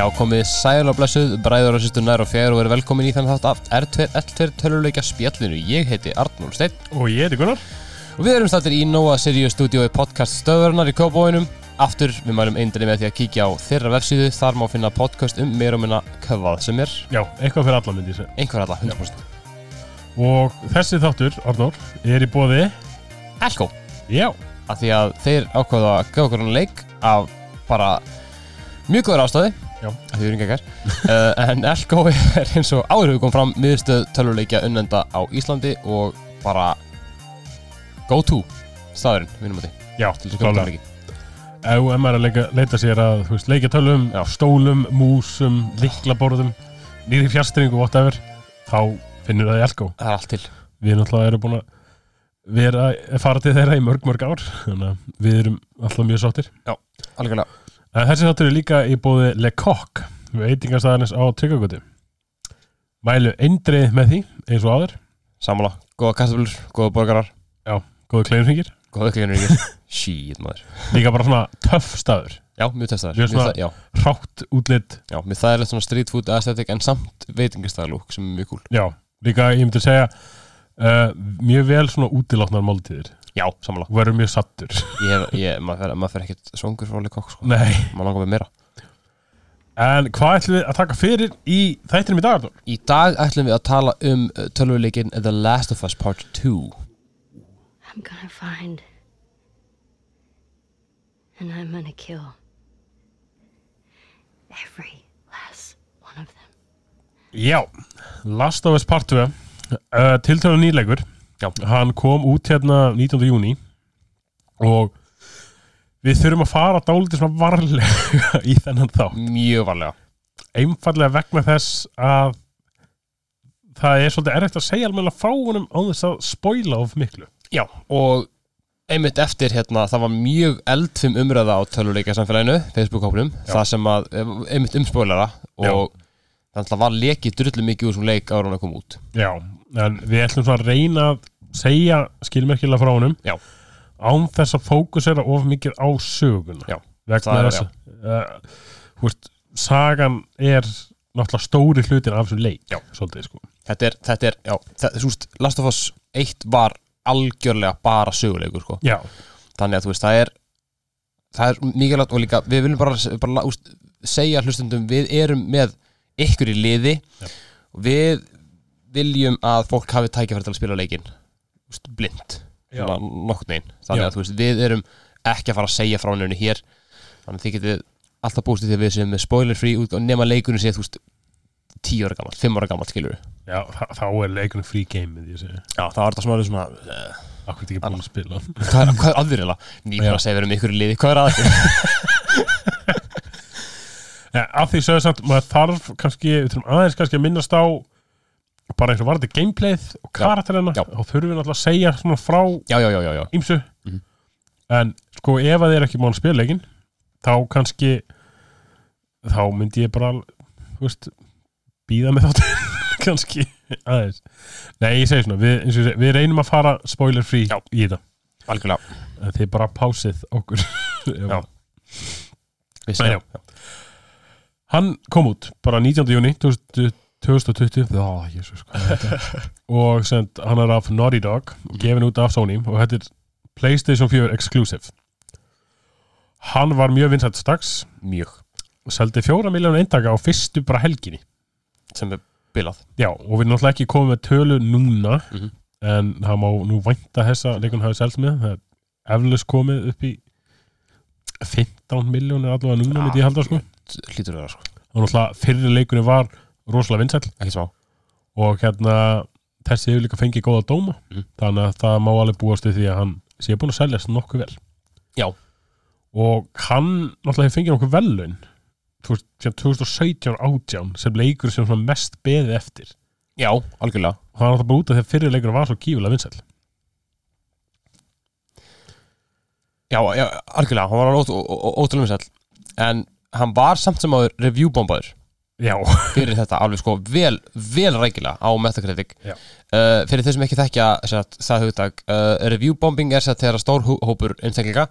Já, komið sæl og blessuð, bræður og sýstur nær og fjær og verið velkomin í þannig þátt af R2L2 töluleika spjallinu. Ég heiti Arnur Steinn. Og ég heiti Gunnar. Og við erum stættir í Nóa Sirius stúdíói podcast stöðverðnar í Kópavóinum. Aftur, við mælum eindri með því að kíkja á þeirra vefsíðu, þar má finna podcast um meira og minna hvað sem er, Já, eitthvað fyrir alla myndi ég segja. Einhver alla, 100%. Og þessi þáttur, Arnór, er í bóði Elko, Já. Af því að þeir ákvaða að gefa okkur hann leik af bara mjög góður ástæði, Já. erum ekki ekkert, uh, en Elko er eins og áður við komum fram miðstöð töluleikja unnenda á Íslandi og bara go to staðurinn, vinnum að því, Já, klálega. Ef maður er að leika, leita sér að, veist, leikjatölum, Já. stólum, músum, liklaborðum, nýri fjárstringu, whatever Þá finnur það í Elko Það er allt til. Við náttúrulega erum búin að vera að fara til þeirra í mörg, mörg ár Þannig að við erum alltaf mjög sáttir Algjörlega. En þessi þáttur er líka í bóði Le Coq Við eitingastæðanis á Tryggagötu Mælu eindrið með því, eins og áður. Sammála, góða kartaflur, góða borgarar, Góðu kleinringir góða ykkur. Shit, maður. Líka bara svona töff staður. Já, mjög testaðar. Mjög svona- Já, Hrátt útlitt já, mér það er svona street food aesthetic en samt veitingastæðalúk sem er mjög cool. Já, líka ég myndi segja uh, Mjög vel svona útilátnar máltíðir Já, sammála. Þú verður mjög sattur Ég hef, ég, maður fer ekkert svongur frá leikokk, sko. Nei Maður langar með meira. En hvað ætlum við að taka fyrir í þættinum í dag? Arnór? Í dag ætlum við að tala um tölvuleikin The Last of Us Part 2. I'm gonna find. And I'm gonna kill. Every last one of them. Já, Last of Us Part 2 uh, Tiltölu nýleikur Já. Hann kom út hérna 19. júni Og Við þurfum að fara dálítið svona varlega í þennan þá Mjög varlega. einfallega vegna þess að það er svolítið erfitt að segja alveg frá honum á þess að spoila of miklu Já, og einmitt eftir hérna, það var mjög eldfim umræða á tölvuleika samfélaginu, Facebook-hópnum, Já. það sem að, einmitt um spoilara Já. og þannig að var lekið drullu mikið úr þessum leik ára hann að koma út. Já, en við ætlum svona að reyna að segja skilmerkilega frá honum Já. án þess að fókusera of mikið á söguna Já, vegna það er- þess að uh, sagan er náttúrulega stóri hlutin af þessum leik Já. svolítið sko Þetta er, þetta er, já, þetta, þú veist, Last of Us 1 var algjörlega bara söguleikur, sko. Já, Þannig að þú veist, það er, það er mikilvægt og líka, við viljum bara, bara úst, segja hlustundum, við erum með ykkur í liði Já. við viljum að fólk hafi tækifæri til að spila leikinn úst, blind, svona nokkurn veginn. Þannig Já. að þú veist, við erum ekki að fara að segja frá nefnir hér, þannig að þið getið alltaf bústið því að við sem með spoiler free út og nema leikunum sé, þú veist, 10 ára gammal, 5 ára gammal, skilur við. já þá er leikunum free game. Já, það var þetta svona, svona uh, Akkur ekki búin að spila hvað er, hvað er? Nýfum Já. að segja við erum ykkur í liði, hvað er? Ja, af því sögðu samt, maður þarf kannski, við þurfum aðeins kannski að minnast á bara eins og varði gameplayð og karakterina og þurfum við náttúrulega að segja svona frá ímsu Mhm. en sko ef að þið er ekki spila leikinn þá kannski þá myndi ég bara veist, býða með þátt kannski aðeins Nei, ég segi svona, við, ég segi, við reynum að fara spoiler free Já. í þetta Algjörlega. þið bara pásið okkur Já. Nei, já. Hann kom út bara 19. júni 2020 2020 Ó, jésus, hvað er þetta? og send, hann er af Naughty Dog og gefin út af Sony og er Playstation 4 exclusive Hann var mjög vinsætt strax Mjög. og seldi fjóra miljónu eintaka á fyrstu bara helginni Sem er bilað. Já, og við erum náttúrulega ekki komið með tölu núna Mhm. en það má nú vænta þessa leikun hafi selst með það er eflaust komið upp í 15 miljónir allavega núna myndi ég halda sko Hlýtur að vera, sko. og náttúrulega fyrri leikunni var rosalega vinsæll Ekki smá. og hérna þessi hefur líka fengið góða dóma Mhm. þannig að það má alveg búast við því að hann sé búin að seljast nokkuð vel Já. og hann náttúrulega hefur fengið nokkuð velun þú veist, síðan 2017 átján sem leikur sem mest beðið eftir Já, algjörlega. og er náttúrulega bara út af því að fyrri leikur var svo kífulega vinsæll Já, já, algjörlega. Hann var ótrúlega vinsæll. En hann var samt sem áður reviewbombaður Já, fyrir þetta alveg sko vel, vel rækilega á Metacritic. Já. Uh, fyrir þau sem ekki þekkja sagt, það hugtak, uh, reviewbombing er þess að þegar stór hó- hópur einstaklinga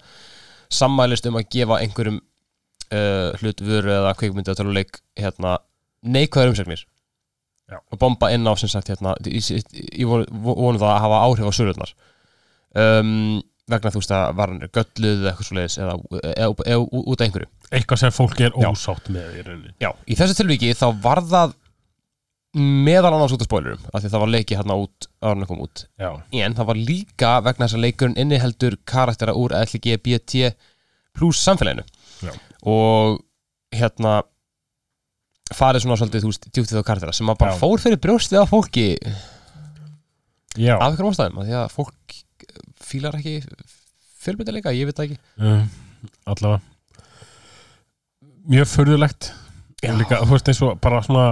sammælist um að gefa einhverjum uh, hlut vöru eða kveikmyndi eða töluleik hérna, neikvæður umsegnir Já. og bomba inn á sem sagt hérna, ég, vonu það að hafa áhrif á sörurnar um, vegna þú veist að var hann gölluð eða eitthvað svo leiðis eða, eða, eða, út af einhverju eitthvað sem fólk er Já. ósátt með í rauninni Já, í þessu tilviki þá var það meðal annars út af spoilerum af því það var leikið hérna út ára kom út Já, en það var líka vegna þess að leikurinn inniheldur karaktera úr LGBT pluss samfélaginu Já. og hérna farið svona svolítið þú veist djúptið á karaktera sem að bara Já. fór fyrir brjóstið á fólki já af einhverjum ástæðum af því að fólk fílar ekki fjölbyrðileika, ég veit það ekki. Uh, allavega. Mjög förðulegt líka, þú veist, eins og bara svona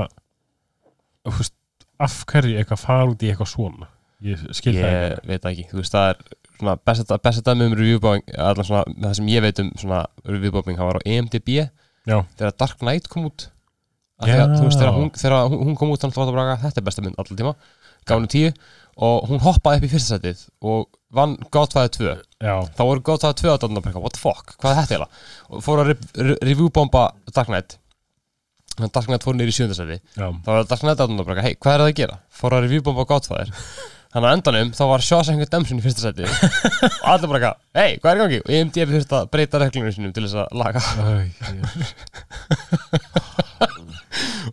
þú veist, af hverju eitthvað fara út í eitthvað svona? Ég skil það ég ekki. veit það ekki, þú veist það er svona besta, dæmi um reviewbombing allan svona, það sem ég veit um svona reviewbombing, það var á EMDB Já, þegar Dark Knight kom út. Já. þú veist, þegar hún, þegar hún, kom út þannig að þetta er besta mynd allan tíma gánu tíu og hún hoppaði upp í fyrsta setið og vann Godfather 2 já, þá voru Godfather 2 að bara, what the fuck, hvað er þetta eiginlega? Og fóru að re re reviewbomba Dark Knight. Þannig að Dark Knight fór niður í sjöndarsæti þá var Dark Knight að bara, hei, hvað er það að gera? Fóru að reviewbomba Godfather. Þannig að endanum þá var Shawshank Redemption í fyrsta seti og allir bara, hei, hvað er gangi? Og IMDb þurfti að breyta reglunum sinum til þess að laga.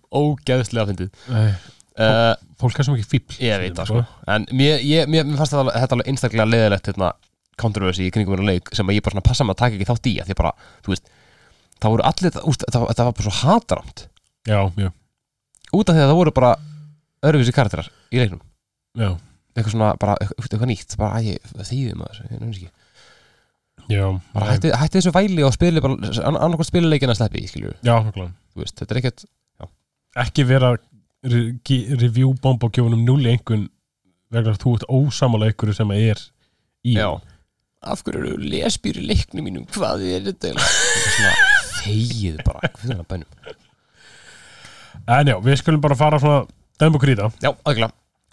Ógeðslega fyndið uh, fólk er svo mikið fíbl Ég veit það sko. En mér, ég, mér, mér fannst þetta, þetta alveg einstaklega leðilegt hérna, controversy í kringum hérna leik sem að ég bara svona passa mig að taka ekki þátt í að því bara, þú veist það voru allir, úst, það, það var bara svo hatramt Já, mjög, út af því að það voru bara öðruvísi karakterar í leiknum. Já, eitthvað svona, bara eitthvað, nýtt bara, æ, þýðum maður, ég nefnir ekki. Já. Bara hætti, hætti þessu væli og spili bara, annarkvæmt spiluleikin að sleppi, skilju Já, er ekkert, Ekki vera review bomb og gefa um núli einhvern vegna að þú ert ósamála einhverju sem er í. Já. Af hverju eru lesbýr í leiknum mínum? Hvað er þetta þegið bara, En já, við skulum bara fara svona dæm og krýta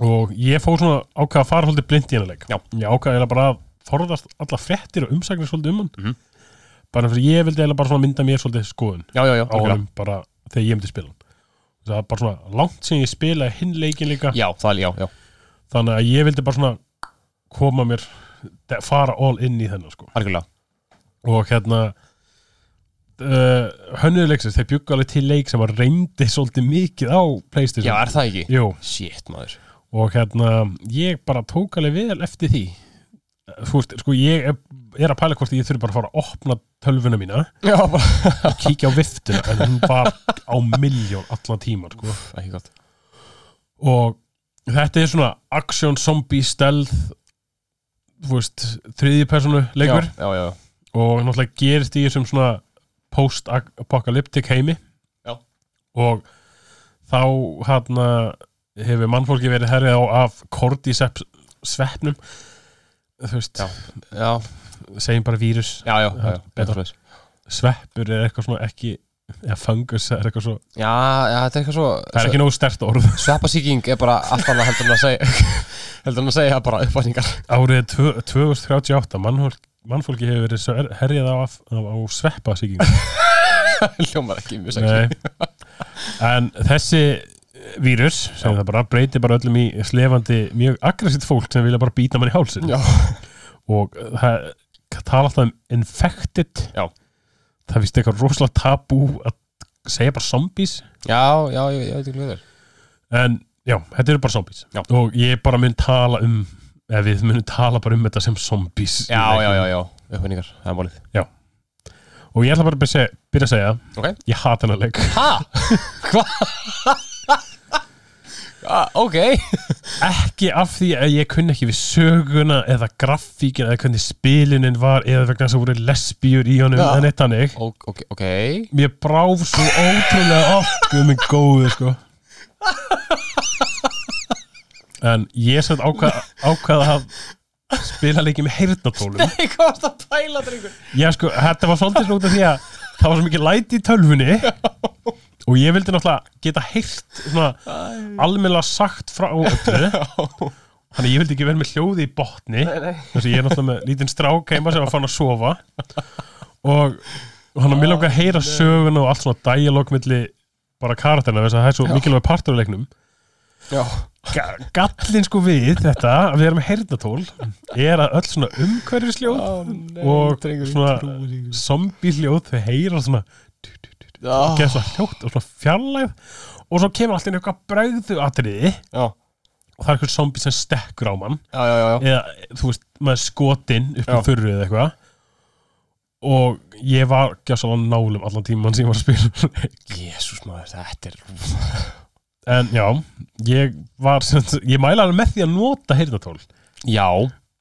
og ég fór svona ákvað að fara svolítið blind í hennar leik. Já. Ég ákvað eiginlega bara að forðast alla fréttir og umsagnir svolítið um hann. Mhm. bara fyrir ég vildi bara mynda mér svolítið skoðun já, já, já, á honum bara þegar ég myndi spila hann það er bara svona langt sem ég spilaði hinn leikin líka. Já, það já, já, þannig að ég vildi bara svona koma mér fara all inn í þennan sko. Algjörlega. Og hérna uh, hönnuður leiksins, þeir bjuggu alveg til leik sem að reyndi svolítið mikið á Playstation. Já, er það ekki? Jú, shit, maður. Og hérna ég bara tók alveg vel eftir því þú veist, sko ég er, að pæla hvort ég þurfi bara að fara að opna tölvuna mína já, og kíkja á viftuna en hún var á miljón allan tíman sko. og þetta er svona action, zombie, stealth þú veist, þriðji personu leikur. Já, já, já, og náttúrulega gerist í þessum svona post-apocalyptic heimi. Já. og þá hérna hefur mannfólki verið herrið á af cordyceps sveppnum þú veist, segjum bara vírus. Sveppur er eitthvað svona ekki eða fungus er eitthvað svo já, já, þetta er eitthvað svo það er ekki nógu stert orð. Sveppasíking er bara allt annað heldur en að segja heldur en að segja bara uppvæningar árið tvö- 2038 mannfólk, mannfólki hefur verið svo er- herjað á, á, á sveppasíking hljómar ekki mjög Nei. en þessi vírus sem það bara breytir bara öllum í slefandi mjög aggressíft fólk sem vilja bara býta mann í hálsin já, og það tala alltaf um infected. Já. það finnst eitthvað rosalega tabú að segja bara zombies. Já, já, ég, ég veit ekki hvað það er. En já, þetta eru bara zombies. Já. og ég bara mun tala um eða við munum tala bara um þetta sem zombies. Já, já, já, já, uppvæningar, það er málið. Og ég ætla bara að byrja, að segja- byrja að segja ok, ég hata hennar leik. Ha, hvað ah, ok. Ekki af því að ég kunni ekki við söguna eða grafíkin eða hvernig spilunin var eða vegna þess að voru lesbíur í honum Já. en eitt hannig Ó- ok, ok. Mér bráf svo ótrúlega guð minn góður sko. En ég satt ákvað, ákvað að spila leikið með heyrnatólum Nei, hvað varst að pæla, drengur? ég sko, þetta var svolítið af því að það var svo mikið læti í tölvunni og ég vildi náttúrulega geta svona almennilega sagt frá öllu. Þannig að ég vildi ekki vera með hljóði í botni. Þess að ég er náttúrulega með lítinn strák heima sem var fann að sofa. Og hann er mjög langar að heyra söguna og allt svona dialog milli bara karakterina þess að það er svo mikilvæg partur af leiknum. Já, Ga- gallinn sko við þetta að við erum með heyrnatól er að öll svona umhverfisljóð og svona zombie-hljóð þau heyra svona Já, geða svona hljótt og svona fjarlæð og svo kemur alltaf eitthvað bregðu atriði. Já, og það er eitthvað zombie sem stekkur á mann. Já, eða þú veist, maður skotinn upp í þurru eða eitthvað. Og ég var gjásalega nálum allan tíman sem ég var að spila. Jésús maður, þetta er en já, ég var ég mæla alveg með því að nota heyrnatól Já,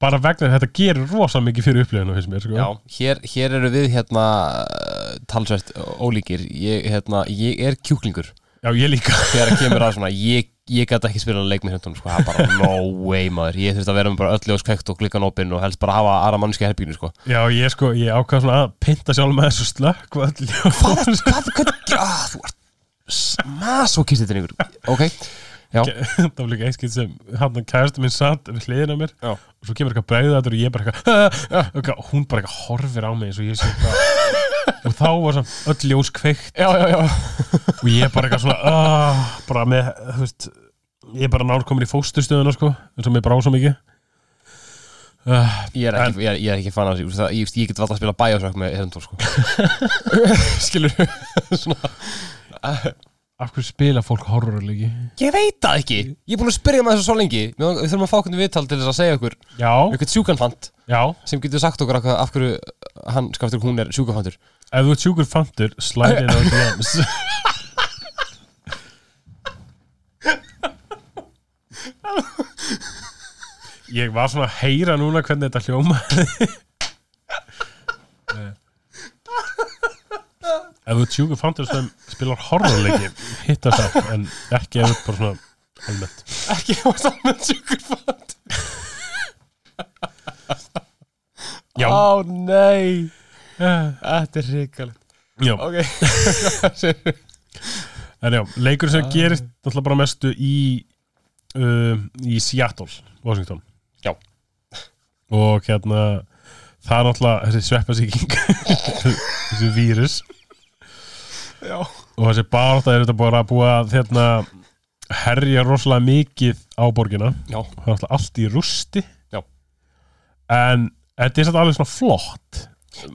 bara vegna þetta gerir rosa mikið fyrir upplifinu finnst mér, sko. já, hér, hér eru við hérna talsvert ólíkir. Ég, hérna, ég er kjúklingur. Já, ég líka. Þegar það kemur að svona ég, ég gæti ekki spila leik með hundunum sko, það er bara no way maður, ég þurfti að vera með bara öll ljós kveikt og klikkan opinn og helst bara hafa aðra mannski herbyginu sko. Já, ég sko, ég ákvað svona að pinta sjálf með þessu slökk og öll Hvað, hvað, hvað, ah, þú ert masokist þetta yngur Ok, já, það var líka einskilt sem hann kærastu minn satt við hliðina á mér Já. og svo kemur eitthvað bregðaður og ég bara eitthvað og hún bara eitthvað horfir á mig eins og ég sé eitthvað. Og þá var svona öll ljós kveikt. Já, já, já. Og ég bara eitthvað svona uh, bara með, veist ég bara nár komin í fósturstöðuna sko eins og mér brá svo mikið. Uh, Ég er ekki, ég er, ég er ekki fan af það, ég, ég get alltaf að spila Bioshock með hundun sko. Skilur svona af hverju spila fólk horrorleiki Ég veit það ekki, ég er búin að spyrja með þessu svo lengi. Við við þurfum að fá hvernig viðtal til þess að segja okkur já, eitthvað sjúkanfant já, sem getur sagt okkur af, hverju hann, skaftur hún er sjúkanfantur ef þú ert sjúkur fantur slide in á DMs ég var svona að heyra núna hvernig þetta hljóma ef þú ert sjúkur fantur sem spilar horrorleiki hitta það en ekki ef þú bara svona almennt. Ekki á saman sjúkanfant já, Ó nei. Þetta er hrikalegt. Já. Ok. En já, leikur sem gerist náttúrulega bara mestu í uh, í Seattle, Washington. Já. og hérna það er náttúrulega þessi sveppasíking þessi vírus Já. Og þessi barátta er þetta bara búið að hérna, herja rosalega mikið á borgina. Já, það er náttúrulega allt í rústi Já. en þetta er alveg svona flott.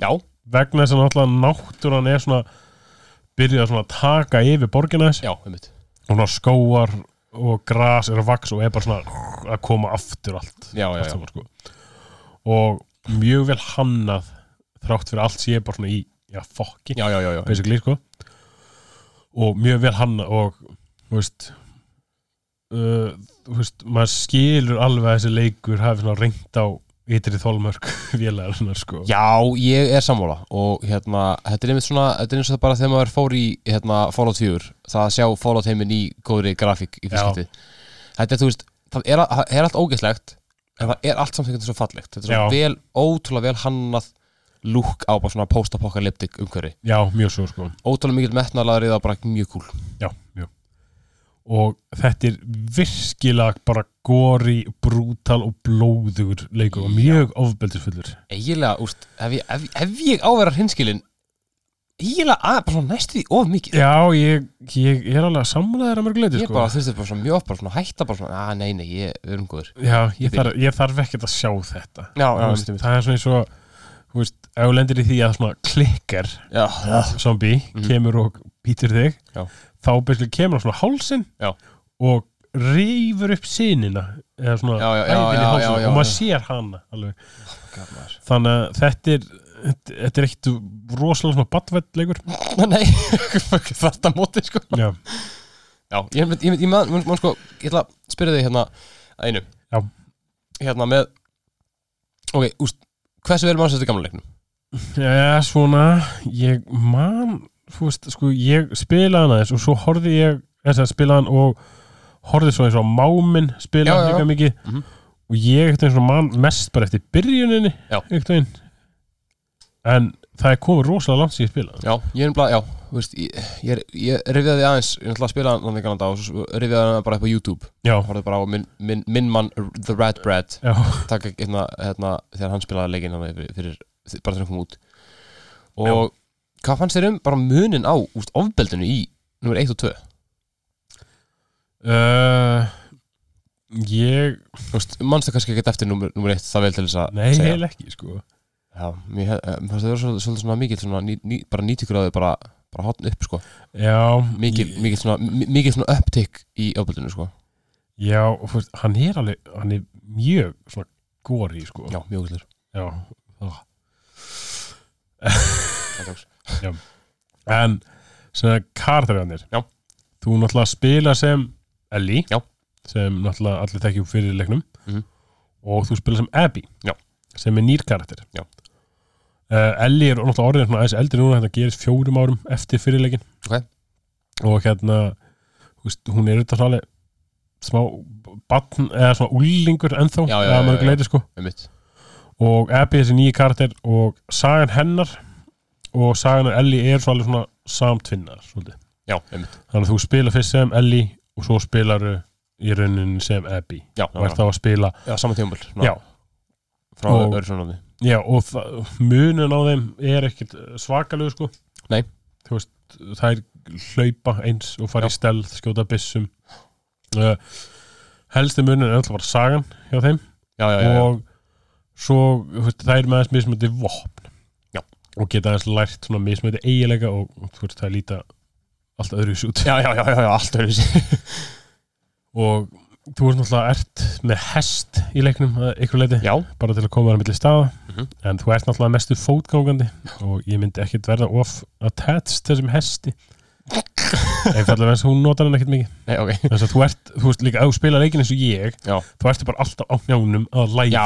Já, vegna þess að náttúrulega náttúran er svona byrjað svona að taka yfir borgina þess og svona skóar og gras er að vaks og er bara svona að koma aftur allt, Já, já, allt sko. og mjög vel hannað þrátt fyrir allt sé bara svona í já, fokki, Já, já, já, já. basically sko. Og mjög vel hannað og þú veist uh, þú veist, maður skilur alveg að þessi leikur hafi svona reynt á ytri þólmörk vélæðar svona sko. Já, ég er sammála og hérna, þetta er einmitt svona þetta er eins og það bara þegar maður fór í hérna, Fallout 4, það að sjá Fallout heiminn í góðri grafík í fyrstskipti Þetta er, þú veist, það er, það er allt ógeðslegt en það er allt veginn svo fallegt. Þetta er svo Já. vel, ótrúlega vel hannað lúk á bara svona post-apokalyptik umhverfi. Já, mjög svo sko. Ótrúlega mikill metnaðlaður í það bara mjög kúl Já, já. Og þetta er virkilega bara gori, brútal og blóðugur leikur og mjög ofbeldisfullur. Eiginlega, úst, ef ég, ef, ef ég áverðar hinskilin eiginlega að, bara svona næstu því of mikið. Já, ég, ég er alveg að mörguleiti Ég sko. bara þurfti bara svona mjög bara svona hætta bara svona, að nei, nei, ég, við erum góður Já, ég Ég þarf, ég þarf ekkert að sjá þetta. Já, Þú veist, Það er svona eins og þú veist, ef þú lendir í því að svona klikkar Já, já, zombie Mhm. kemur og býtur þig Já. þá byrjulega kemur á svona hálsin Já. og rýfur upp sinina eða svona Já, já, já, æðin í hálsin já, já, og maður sér hana alveg. gafnar þannig að þetta er þetta er ekkit rosalega svona badvett leikur Nei, þetta móti sko Já, Já, ég mynd sko Ég ætla að spyrja þig hérna einu Já. Hérna með Ok, úst, hversu maður þetta gamla leiknum? Já, svona ég man, þú veist, sko ég spilaði hann aðeins og svo horfði ég þess að spilaði hann og horfði svo eins og máminn spilaði líka mikið Mhm. og ég ekkert eins og man mest bara eftir byrjuninni Já. ekkert einn en það er komið rosalega langt síðan ég spilaði. Já, ég er bara, já, þú veist Ég, ég, ég rifjaði aðeins, ég ætla að spila hann í Kanada og svo rifjaði hann bara upp á YouTube. Já, Horfði bara á minn, minn, minn mann The Red Bread. Já, taka hérna, hérna þegar hann spilaði leikinn hann fyrir, fyrir bara þegar hann kom út. Og hvað fannst þér um bara munin á úst, ofbeldinu í nummer 1 og 2 uh, Ég Þú veist, mannstu kannski ekki eftir nummer, nummer 1 það vel til þess að Nei, segja? heil ekki, sko Já, mér fannst það vera svolítið, svona mikil svona, ný, ný, bara 90 gráði bara, bara hotn upp sko Já, mikil, ég- mikil svona, mi- mikil svona upptick í ofbeldinu sko Já, og veist, hann er alveg Hann er mjög svona góri, sko Já, mjög gulur Já, það tóks. En svona karakterjarnir Já. Þú náttúrulega spila sem Ellie Já. sem náttúrulega allir þekkjum fyrir leiknum Mhm. og þú spila sem Abby Já. sem er nýr karakter Já. Uh, Ellie er náttúrulega orðin svona aðeins eldri núna þetta gerist fjórum árum eftir fyrir leikin Ok. og hérna veist, hún er þetta alveg smá batn eða svona úlingur ennþá Já, já, eða mörg leiti sko. Og Abby er þessi nýji karakter og sagan hennar og sagan af Ellie er svo alveg svona samtvinnar svolítið. Já, þannig að þú spila fyrst sem Ellie og svo spilaru í rauninni sem Abby. Já, og er þá að spila já saman já, Frá öðru svona já og það, munin á þeim er ekkert svakalegu sko. Nei. þú veist, það er hlaupa eins og fara Já. í stelð, skjóta byssum. Uh, helsti munin er alltaf bara sagan hjá þeim. Já, já, já, og svo þú veist, það er með aðeins mismöndi vopn. Já. og geta aðeins lært svona mismöndi eigilega og þú veist, það líta allt öðru út. Já, já, já, já, já, allt öðru sér og þú ert náttúrulega ert með hest í leiknum að ykkur leiti Já, bara til að koma þar milli staða. Mhm. en þú ert náttúrulega mestu fótgangandi og ég myndi ekkit verða of attached þessum hesti. Einfallega eins og hún notar hann ekkit mikið. Nei, ok. Þess að þú ert, þú veist líka, þú spila leikin eins og ég Já, þú ert bara alltaf á njánum að já,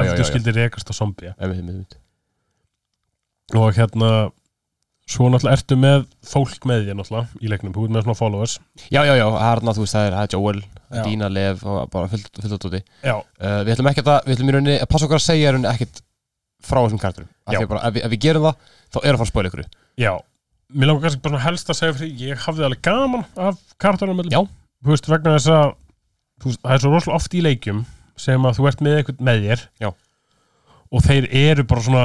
ef þú skildir rekast á zombie. Og hérna svo náttúrulega ertu með fólk með þér náttúrulega í leiknum, þú ert með svona followers. Já, já, já, það þarna, þú veist, það er, það er Joel Já. Dina Lev og bara fullt, fullt á tóti já, uh, Við ætlum ekki að, við ætlum í rauninni að passa okkar að segja í rauninni ekkert frá þessum karakterum. Því ef, við, við gerum það, þá er að fara að spóla ykkur. Já. Mér langar kannski bara helst að segja fyrir ég hafði alveg gaman af karakterunum Já. þú veist, vegna þess að það er svo rosalega oft í leikjum sem að þú ert með eitthvað með þér. Já. og þeir eru bara svona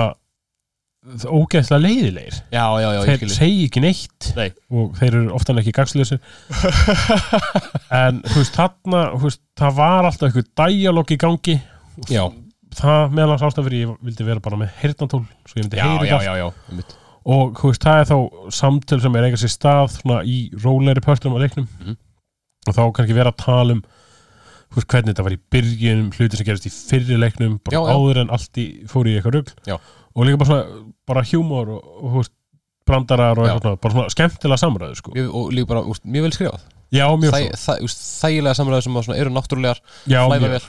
ógeðslega leiðilegir. Já, já, já, þeir segi ekki neitt Nei. og þeir eru oftan ekki gagslösir en þú veist, þarna þú veist, það var alltaf eitthvað dialog í gangi. Já, það meðal hans ástæð fyrir ég vildi vera bara með heyrnatól svo ég myndi heyri það og þú veist, það er þá samtöl sem er eiga sér stað svona í rólegri pörtlum á leiknum. Mhm. og þá kannski vera að tala um veist, hvernig þetta var í byrjunum hluti sem gerist í fyrri leiknum bara áður en allt í, fór í eitthvað rugl. Já. Og líka bara svona bara hjúmor og, og veist, brandarar og eitthvað bara svona skemmtilega samræðu sko. mjög, Og líka bara, úst, mjög vel skrifað. Já, mjög Þæ, það, úst, Þægilega samræður sem svona eru náttúrulegar Flæða vel,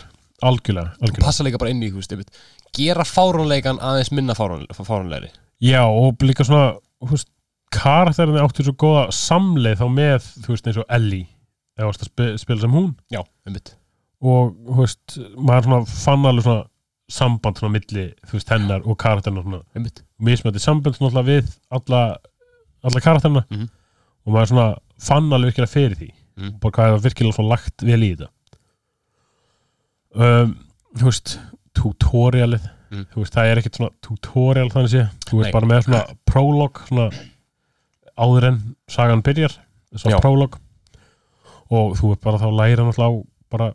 algjörlega, algjörlega. passa líka bara inn í, einmitt Gera fáránleikan aðeins minna fáránlegri. Já, og líka svona þú veist, karakterinni áttu svo góða samleið þá með, þú veist, eins og Ellie eða varst að spila sem hún. Já, einmitt. Og þú veist, maður svona fann alveg svona samband svona milli, þú veist, hennar og karakterina svona, mismöndi samband svona alltaf við alla, alla karakterina Mhm. og maður svona fann alveg virkilega fyrir því Mhm. bara hvað hefur virkilega svona lagt vel í þetta um, þú veist tutorialið Mhm. þú veist, það er ekkert svona tutorial þannig sé, þú veist Nei. bara með svona prolog svona áður en sagan byrjar, svona Já. prolog og þú er bara þá læra náttúrulega á bara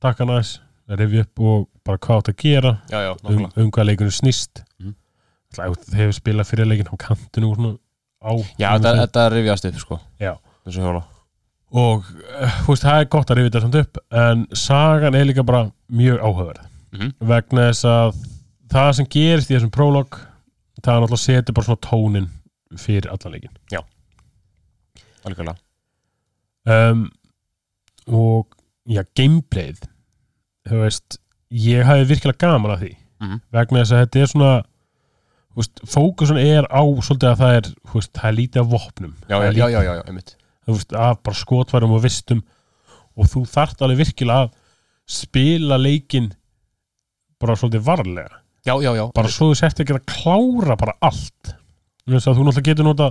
takkan aðeins, rifja upp og bara hvað átt að gera Já, já, um, nákvæmlega um hvað leikunum snýst Mhm. mm. þið hefur spilað fyrir leikin á nú svona á Já, þetta, þetta er rifjast upp, sko Já. Þessu hjóla og uh, þú veist, það er gott að rifja þetta samt upp en sagan er líka bara mjög áhugaverð Mhm. vegna þess að það sem gerist í þessum prólog það er náttúrulega setur bara svona tónin fyrir allan leikin Algjörlega um, og já, gameplayð þú veist, ég hafi virkilega gaman af því. Mhm. vegna þess að þetta er svona veist, fókusun er á svolítið að það er, veist, það er lítið af vopnum. Já, já, já, lítið, já, já, já, einmitt veist, af bara skotværum og vistum. Og þú þarft alveg virkilega að spila leikin bara svolítið varlega. Já, já, já. Bara svo þú sért ekki að klára bara allt. Þú náttúrulega getur nota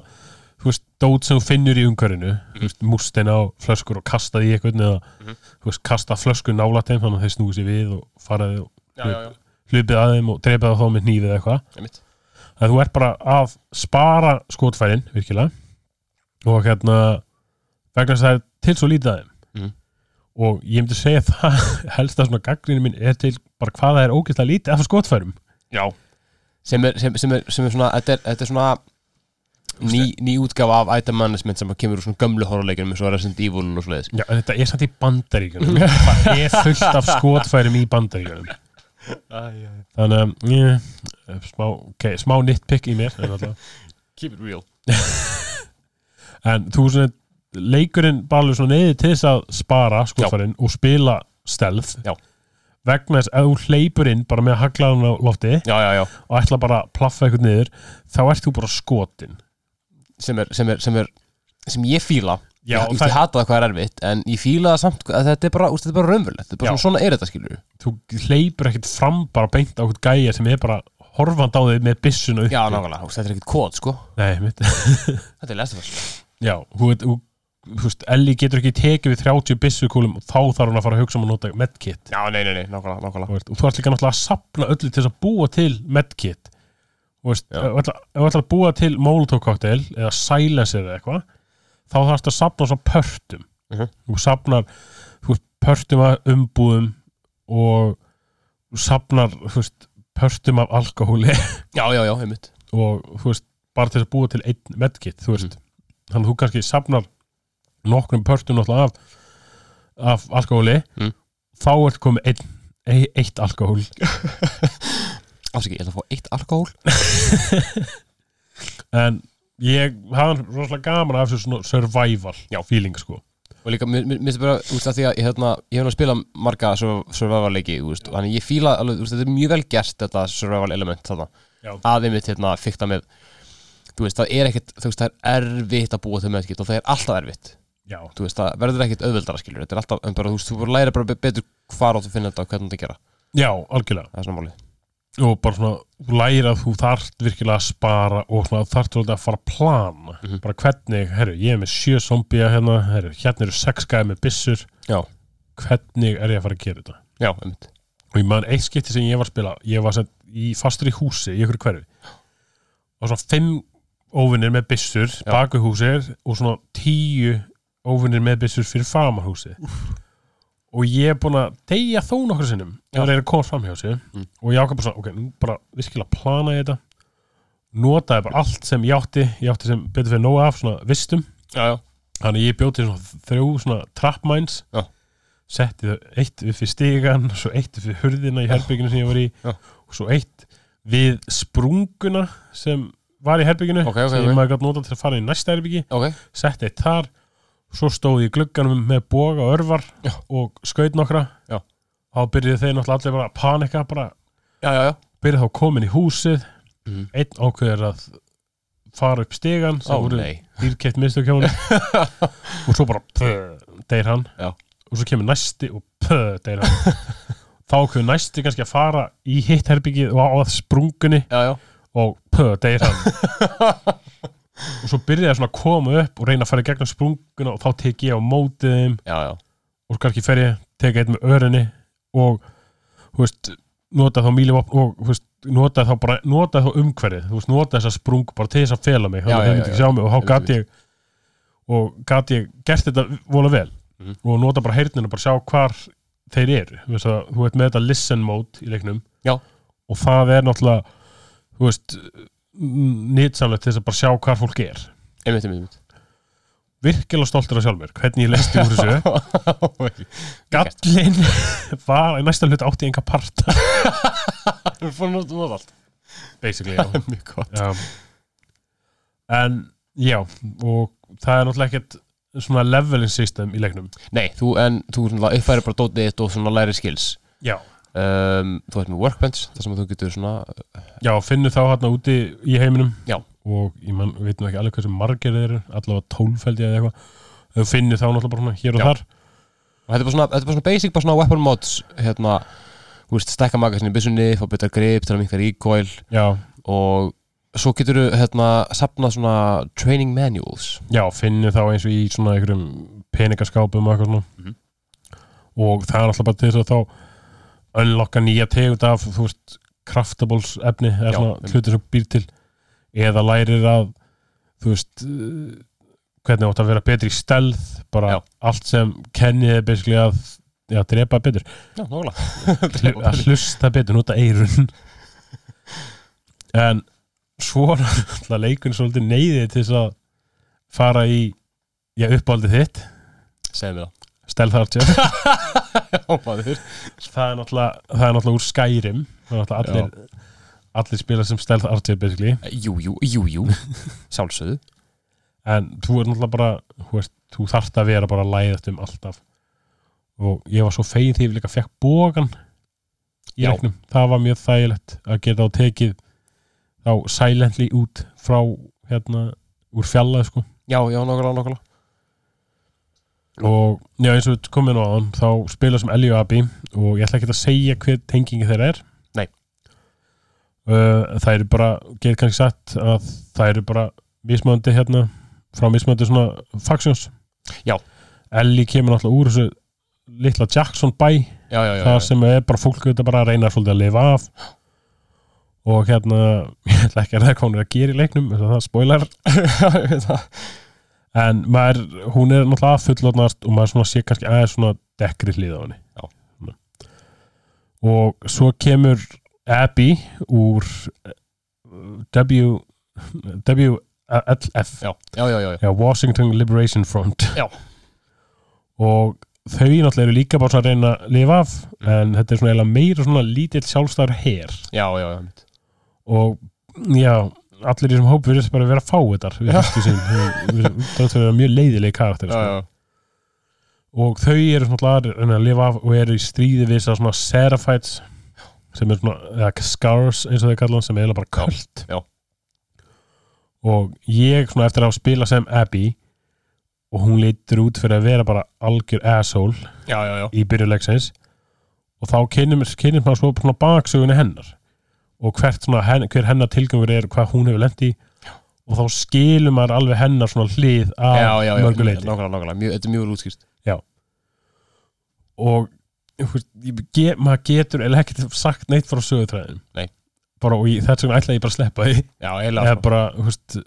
þú veist, dót sem þú finnur í umhverfinu þú veist, músteina á flöskur og kasta því eitthvað eða, Mhm. þú veist, kasta flöskur nálægt þeim þannig að þeir snúi sér við og faraði og Já, já, já, hlupið að þeim og dreipið á þá með hnífið eða eitthvað. Einmitt. Að þú ert bara að spara skotfærin virkilega. Og hérna vegna þess að það er til svo lítið að þeim. Mhm. og ég myndi segja að það helst að svona gaggrinni minn er til bara hvað það er ógeðslega lítið af skotfærum. Sem er, sem, sem er, sem er svona þetta er, þetta er svona ný, ný útgáfa af item management sem kemur úr svona gömlu horrorleikjum eins og Resident Evil og svoleiðis. Já, en þetta er samt í bandaríkjunum. Það er fullt af skotfærum í bandaríkjunum. Þannig að yeah, smá, okay, smá nitpick í mér. Keep it real. En þú svona leikurinn bara alveg svona neyði til þess að spara skotfærin og spila stelð Já. vegna þess að þú hleypur inn bara með haglaðan á lofti Já, já, já. og ætla bara að plaffa eitthvað niður þá ert þú bara skotin sem er, sem er, sem er sem ég fíla. Já, ég, það- ég hata það hvað er erfitt en ég fíla það samt að þetta er bara, úst, þetta er bara raunverulegt þetta er bara svona, svona er þetta skilur þú hleypur ekkert fram bara beint á eitthvað gæja sem er bara horfand á þig með byssuna upp. Já, nákvæmlega, þetta er ekkert kód sko. Nei, mitt Þetta er lest af þess Já, þú veit, þú, þú veist, Ellie getur ekki tekið við 30 byssukúlum og þá þarf hún að fara að hugsa um að nota medkit. Já, nei, nei, nei, nákvæmlega, Þú nákvæmlega veist, og þú ert líka náttúrulega að sapna öllu til að búa til medkit. Þú. Ef þú ætlar- að búa til cocktail eða silencer eða eitthvað þá þarfst að sapna svo pörtum. Mhm. þú sapnar þú pörtum af umbúðum og þú sapnar þú veist, pörtum af alkohóli. Já, já, já, einmitt. Og þú veist, bara til að búa til einn medkit, þú veist. Þannig að þú kannski sapnar nokkrum pörtum náttúrulega af, af alkohóli. Mm. þá ertu komið einn, e- eitt alkohól Ásaki, ég ætla að fá eitt alkohól. En ég hafa rosalega gaman af þessu survival Já. feeling sko. Og líka, mér mér finnst bara, úst, að því að ég, hérna, ég hef nú að spila marga sur- survival leiki, úst, þannig ég fíla alveg, úst, þetta er mjög vel gert þetta survival element þarna, Já. að einmitt hérna, fykta með, þú veist, það er ekkit þú veist, það er erfitt að búa til meðskipt og það er alltaf erfitt, já, þú veist, það verður ekkit auðveldara skilur, þetta er alltaf, en bara, þú veist, þú bara læra bara be- betur hvar áttu að finna þetta og hvernig þetta gera, já, algjörlega. Það er svona máli og bara svona, læra að þú þarft virkilega að spara og svona þarft að fara að plana. Mhm. bara hvernig, herru, ég er með sjö zombía hérna, herru, hérna eru sex gæði með byssur. Já, hvernig er ég að fara að gera þetta? Já, einmitt. Og ég man eitt skipti sem ég var að spila ég var sett í, fastur í húsi í ykkur hverfi. Og svona fimm óvinnir með byssur Já. baku húsir og svona tíu óvinnir með byssur fyrir famarhúsi og ég er búin að deyja þó nokkur sinnum. Ef það er að koma fram hjá sig Mm. og ég ákvað bara svona, ok, nú bara virkilega plana ég þetta. Notaði bara allt sem ég átti. Ég átti sem betur fyrir nóg af svona vistum. Já, já, þannig ég bjóti svona þrjú svona trapmines Já. setti þau eitt upp fyrir stigan svo eitt upp fyrir hurðina í herbygginu sem ég var í. Já. og svo eitt við sprunguna sem var í herbygginu Ok, ok, sem ok. ég maður gætt nota til að fara í næsta herbyggi setti eitt þar svo stóð ég í glugganum með boga og örvar Já. og skaut nokkra. Já. þá byrjuðu þeir náttúrulega allir bara að panika bara byrjuðu þá komin í húsið. Mhm. einn ákveður að fara upp stigan sem Ó, voru mistök hjá hann og svo bara pö, deyr hann. Já. og svo kemur næsti og pö, deyr hann. Þá kemur næsti kannski að fara í hitt herbyggið og á að sprungunni og pö, deyr hann og svo byrjaði það svona að koma upp og reyna að fara í gegnum sprunguna og þá tek ég á mótið þeim. Já, já. Og kannski fer ég, tek eitt með örinni og veist, nota þá mílivopn og veist, nota þá bara, nota þá umhverfið. Nota þessa sprung bara til þess að fela mig. Já, mig. Og þá gat ég og gat ég gert þetta vola vel. Mhm. og nota bara heyrninu bara sjá hvar þeir eru. Veist, að, þú veit með þetta listen mode í leiknum. Já. og það er náttúrulega þú veist nýtsamlegt til þess að bara sjá hvar fólk er. Einmitt, einmitt, virkilega stoltur af sjálfur, hvernig ég lesti úr þessu. Gallin var í næsta hlut átti enga parta Við fórum að nota allt. Basically, já. Mjög gott. Já. En já og það er náttúrulega ekkert svona leveling system í leiknum. Nei, þú, en þú uppfæri bara dótið þitt og svona læri skills. Já, um, Þú ert með workbench þar sem þú getur svona já finnur þá hérna úti í heiminum. Já. og ég man, veit nú ekki alveg hversu margir þeir eru allavega tólfældi eða eitthvað. Þau finnur þá náttúrulega bara svona hér og Já. þar. Og þetta er bara svona, þetta er bara svona basic bara svona weapon mods hérna, þú veist, stækka magasinni í byssunni, fá betra grip til að minka recoil. Já, og svo getur þú hérna sapna svona training manuals. Já, finnur þá eins og í svona einhverjum peningaskápum og eitthvað svona. Mhm. og það er alltaf bara til þess að þá unlocka nýja tegund af þú veist, craftables efni eða svona einmitt. hluti sem býr til. Eða lærir að þú veist uh, hvernig átt að vera betri í stelð bara Já. allt sem kennið er basically að já, drepa betur. Já, að hlusta betur, nota eirun en svo er alltaf leikun svolítið neyðið til þess að fara í já, uppáldið þitt. Segðu mér það. Það er náttúrulega, það er náttúrulega úr er náttúrulega allir, allir spila sem Stealth Archer basically. Jú, jú, jú, jú. Sjálfsögðu en þú er náttúrulega bara þú, veist, þú þarft að vera bara læðast um alltaf. Og ég var svo fegin því ég líka fekk bógan í leiknum, það var mjög þægilegt að geta á tekið þá silently út frá hérna úr fjallað sko. Já, já, nákvæmlega, nákvæmlega og já eins og við komum inn á hann þá spila sem Ellie og Abby og ég ætla ekki að segja hver tengingi þeirra er. Nei. uh, það eru bara getur kannski sagt að það eru bara mismöndi hérna frá mismöndi svona factions. Já. Ellie kemur náttúrulega úr þessu litla Jackson bæ Já, já, það sem er bara fólk þetta bara að reyna svolítið að lifa af. Og hérna ég ætla ekki að hún er að gera í leiknum það spoiler. Það- en maður, hún er náttúrulega fullotnast og maður svona sé kannski aðeins svona dekkri hlið á henni. Og svo kemur Abby úr W WLF Já, já, já, Washington Liberation Front. Já. og þau náttúrulega eru líka bara að reyna að lifa af en þetta er svona meira svona lítill já, mitt. og já, allir í þessum hóp virðist bara að vera fáiðar við fyrstu sín það er mjög leiðilegi karakter sko. og þau eru svona að reyna að lifa af og eru í stríði við að svona seraphites sem er svona, eða scars eins og þau kalla hann, sem er eiginlega bara já. og ég svona eftir að spila sem Abby og hún lítur út fyrir að vera bara algjör asshole já, já, já. í byrjuleiksins og þá kynnum maður svo svona baksögunni hennar og hvert svona, hen, hver hennar tilgangur er hvað hún hefur lent í. Og þá skilum maður alveg hennar svona hlið af já, já, já, mörguleiti þetta er mjög vel og þú veist, ég get, maður getur eða ekkert sagt neitt frá sögutræðin Nei. bara og þess vegna ætla ég bara að sleppa já, eiginlega, eða bara, þú veist,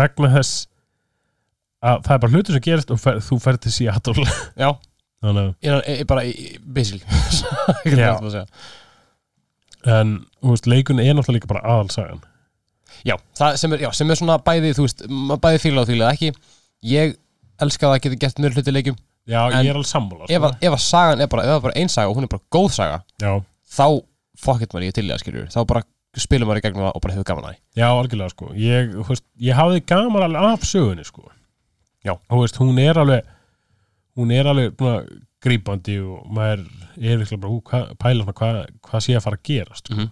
vegna þess að það er bara hlutur sem gerist og fer, þú ferð til Seattle já, ég, ég, bara, ég, basically. Ekki Já. hvað að segja en, veist, leikun er náttúrulega líka bara aðalsagan. Já, það sem er, já, sem er svona bæði, þú veist, bæði fíla og fíla ekki ég elska það að geta gert mjög hluti leikjum já, En ég er alveg sammála ef, að, ef að sagan er bara, ef það er bara ein saga og hún er bara góð saga, já, þá fuck it maður ég til í það skiljur, þá bara spilum maður í gegnum það og bara hefur gaman að því. Já, algjörlega sko. Ég, veist, ég hafði gaman alveg af sögunni sko. Já. þú veist, hún er alveg hún er alveg búna, grípandi og maður er virklega bara hú, hva, pæla svona hvað hva sé að fara að gerast. Mm -hmm.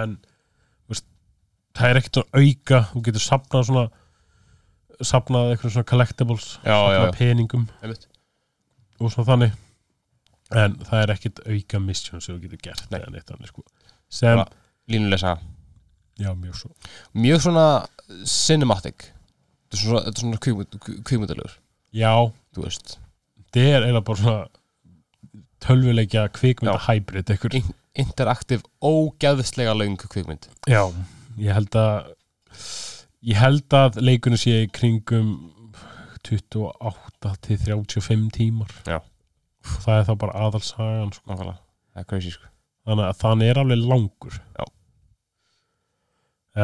en veist, það er ekkert svona auka þú getur sapnað svona sapnað eitthvað svona collectibles Já, já, sapnað já. peningum Einmitt. og svona þannig. En það er ekkert auka mission sem þú getur gert þannig sko. Sem, Bara- línuleg saga. Já mjög svo. Mjög svona cinematic þetta er svona, þetta er svona kvikmynd- kvikmyndalegur já, þú veist, þetta er eiginlega bara svona tölvuleikja kvikmynda Já. hybrid einhver. In- interaktiv ógæðslega löng kvikmynd já, ég held að ég held að leikunum sé kringum 28 til 35 tímar Já. það er þá bara aðalsagan sko. það er crazy sko þannig að þannig er alveg langur Já.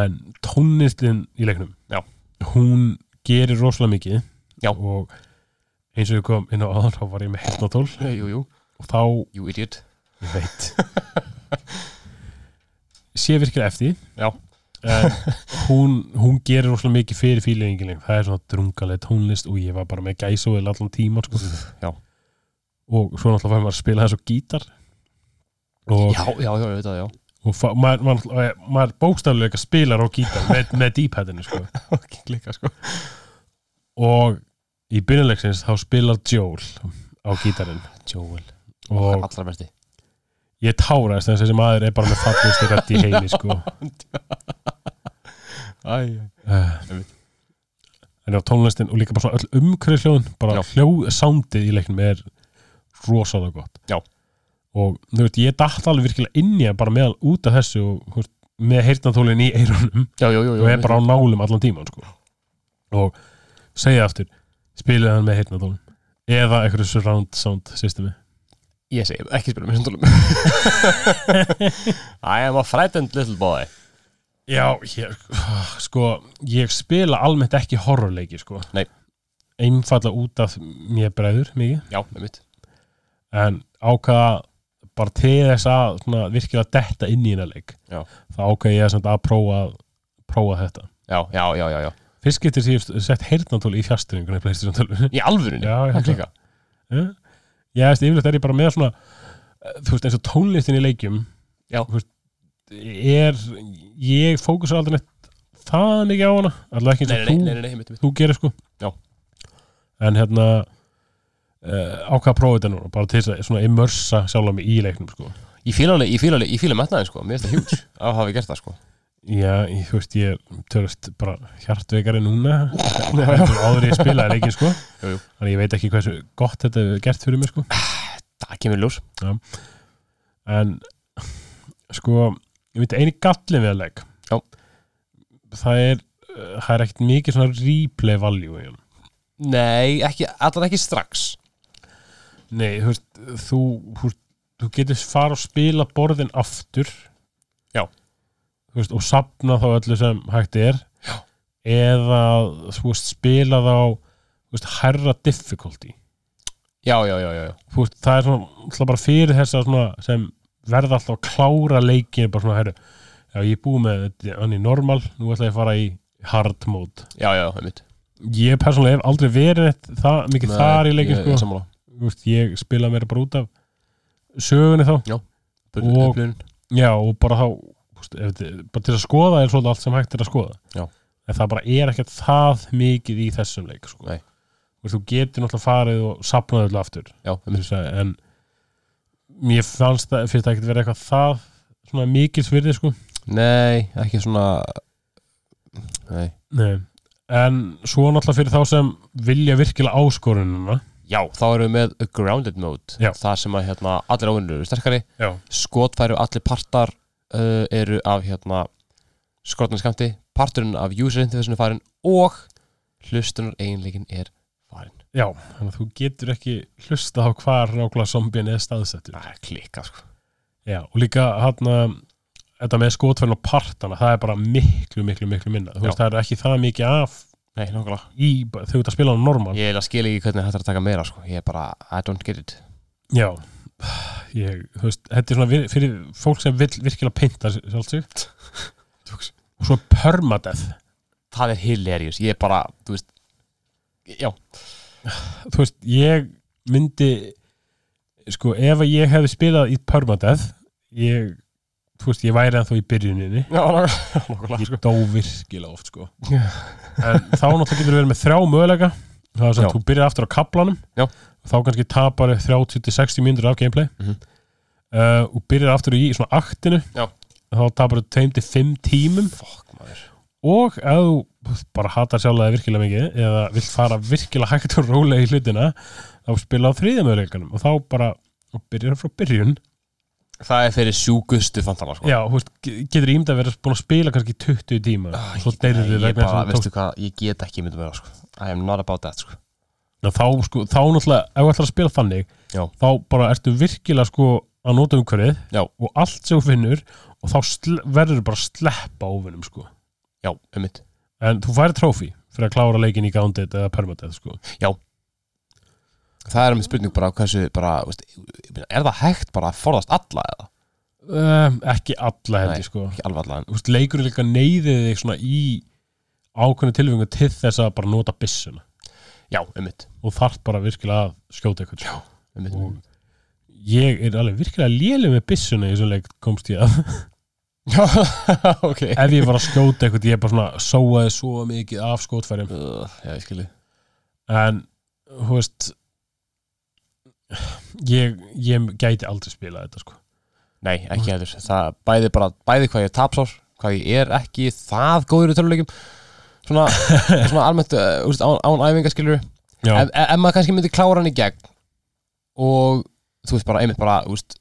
en tónlistin í leiknum Já. Hún gerir rosalega mikið. Já. og eins og ég kom inn á aðan þá var ég með jú, og þá, you idiot. Ég veit. Sé virkilega eftir. Já. hún, hún gerir rosalega mikið fyrir fílingin. Það er svona drungaleg tónlist og ég var bara með gæsóðil allan tíma sko. Já. og svo náttúrulega fær maður að spila þess á gítar. Og já, já, já, það, já og maður, maður, maður bókstaflega spilar á gítar með, með deep-headinu sko. sko. Og í byrjuleiksins þá spilar Joel á gítarinn. Joel, og ég táraðist þess að þessi maður er bara með fallustu rætt í heimi sko. Uh, en á tónlistin og líka bara svona öll umhverju hljóðun bara hljóð, soundið í leiknum er rosalega gott. Já. Og þú veist, ég datt alveg virkilega inn í að bara meðal út af þessu og veist, með heyrnatólin í eyrunum. Já, já, já, og er bara á nálum allan tíman sko. og segja aftur spilið hann með heyrnatólin eða eitthvað surround sound systemi? Ég segi, ekki spila með sundulum I am a frightened little boy. Já, ég, sko ég spila almennt ekki horrorleiki sko. Nei. einfalla út af mér bregður mikið. En ákvaða bara til þess að svona, virkilega detta inn í hérna leik. Já. þá ákvaða ég að prófa, prófa þetta. Já, já, já, já, já. Fyrst getur því ég sett heyrnatól í 12 Í alvörunni? Já, klika Já, ég veist, yfirleitt er ég bara með svona eh, þú veist, eins og tónlistin í leikjum. Já. veist, er ég fókusar aldrei neitt það mikið á hana. Allavega ekki Nei, eins nei, og nei, þú, þú gerir sko. Já. en hérna uh, ákvað að prófa þetta núna bara til þess að immersa sjálf mig í leiknum sko. Ég fíla alveg, ég fíla alveg, ég fíla metnaðin sko. Mér finnst það hjúts að hafa gert það sko. Já, ég, þú veist, ég tölast bara hjartveikari núna áður ég spilaði leikin sko. Jú, jú. þannig ég veit ekki hversu gott þetta er gert fyrir mig sko. Það kemur ljós. En sko ég veit eini gallin við að leik Já. það er uh, það er ekkert mikið svona replay value í hann Nei, ekki, allan ekki strax nei, þú veist, þú, þú, þú getur fara og spila borðin aftur Já. veist, og sapna þá öllu sem hægt er Já. eða þú veist, spila þá veist, herra difficulty Já, já, já, já, þú veist, það er svona alltaf bara fyrir þess að svona sem verða alltaf að klára leikin bara svona, herru, já ég er búið með þetta hann í normal, nú ætla ég að fara í hard mode. Já, já, einmitt Ég persónulega hef aldrei verið það, mikið Nei, þar í leikin ég- sko, ég sammála. Veist, ég spila mér bara út af sögunni þá, Bur- Og- já og bara þá veist, ef bara til að skoða er svolítið allt sem hægt er að skoða. Já. en það bara er ekkert það mikið í þessum leik sko. Veist, þú getur náttúrulega farið og sapnaði öllu aftur. Já, en mér fannst það fyrir það ekki verið eitthvað það svona mikils virði sko. Nei, ekki svona Nei. Nei. en svo náttúrulega fyrir þá sem vilja virkilega áskorunina Já, þá erum við með grounded mode Já. Það sem að hérna, allir ávinnur eru sterkari. Já, Skotfæri og allir partar uh, eru af hérna skotnarskamti Parturinn af user interfaceinu farin og hlustunar eiginleikin er farin já, þannig að þú getur ekki hlusta á hvar nákvæmlega zombien er staðsettur. Það er klika sko. Já, og líka hann þetta með skotfærin og partana það er bara miklu, miklu, miklu minna. Þú veist, það er ekki það mikið af Nei, þegar þú ert að spila á normal. Ég að skilja ekki hvernig þetta er að taka meira sko. Ég er bara, I don't get it. Já, ég, þú veist þetta er svona vir- fyrir fólk sem vill virkilega peinta sjálf sig. Og svo permadeath. Það er hilarious, ég er bara, þú veist Já, þú veist, ég myndi sko, ef að ég hefði spilað í Permadeath ég, þú veist, ég væri ennþá í byrjuninni. Já nákvæmlega ég dó virkilega oft, sko. En þá náttúrulega getur verið með þrjá möguleika. Það er sem Já. þú byrjar aftur á kaplanum. Já. þá kannski tapar 30-60 mínútur af gameplay. Mhm. uh, og byrjar aftur í svona aktinu. Já. þá tapar þú 2-5 tímum. Fokk maður. Og ef þú bara hatar sjálflega virkilega mikið eða vilt fara virkilega hægt og rólega í hlutina þá spila á þriðamöðuleikanum og þá bara byrjar frá byrjun Það er fyrir sjúkustu fantana sko. Já, þú veist, ge- getur ímda að vera búin að spila kannski 20 tíma Ah, svo nei, þið ég bara, veistu hvað, ég get ekki myndum vera sko. I am not about that sko. Þá, sko, þá náttúrulega, ef þú ætlar að spila þannig Já. þá bara ertu virkilega sko að nota umhverfið Já. og allt sem þú finnur og þá verður þú bara að sleppa óvinnum sko. Já, um mitt en þú færi trófi fyrir að klára leikin í Grounded eða Permadeath sko Það er með spurning bara hversu bara, veist, Er það hægt bara að forðast alla eða? um, ekki alla held ég sko. Þú veist, leikurinn líka neyðið þig svona í ákveðinu tilfengu til þess að bara nota byssuna. Já, um mitt og þarf bara virkilega að skjóta eitthvað sko. Um mitt og ég er alveg virkilega léleg með byssuna í þessum leik komst ég að. Já, ok. Ef ég var að skjóta eitthvað ég er bara svona sóaði svo mikið af skótfærum uh, Já, ég skilji en þú veist ég, ég gæti aldrei spila þetta sko. Nei, ekki heldur. Það bæði bara, bæði hvað ég er tapsár Hvað ég er ekki það góður í töluleikum. Svona, svona almennt uh, úst, án, án æfinga skilur ef ef maður kannski myndi klára hann í gegn og þú veist bara, einmitt bara úst,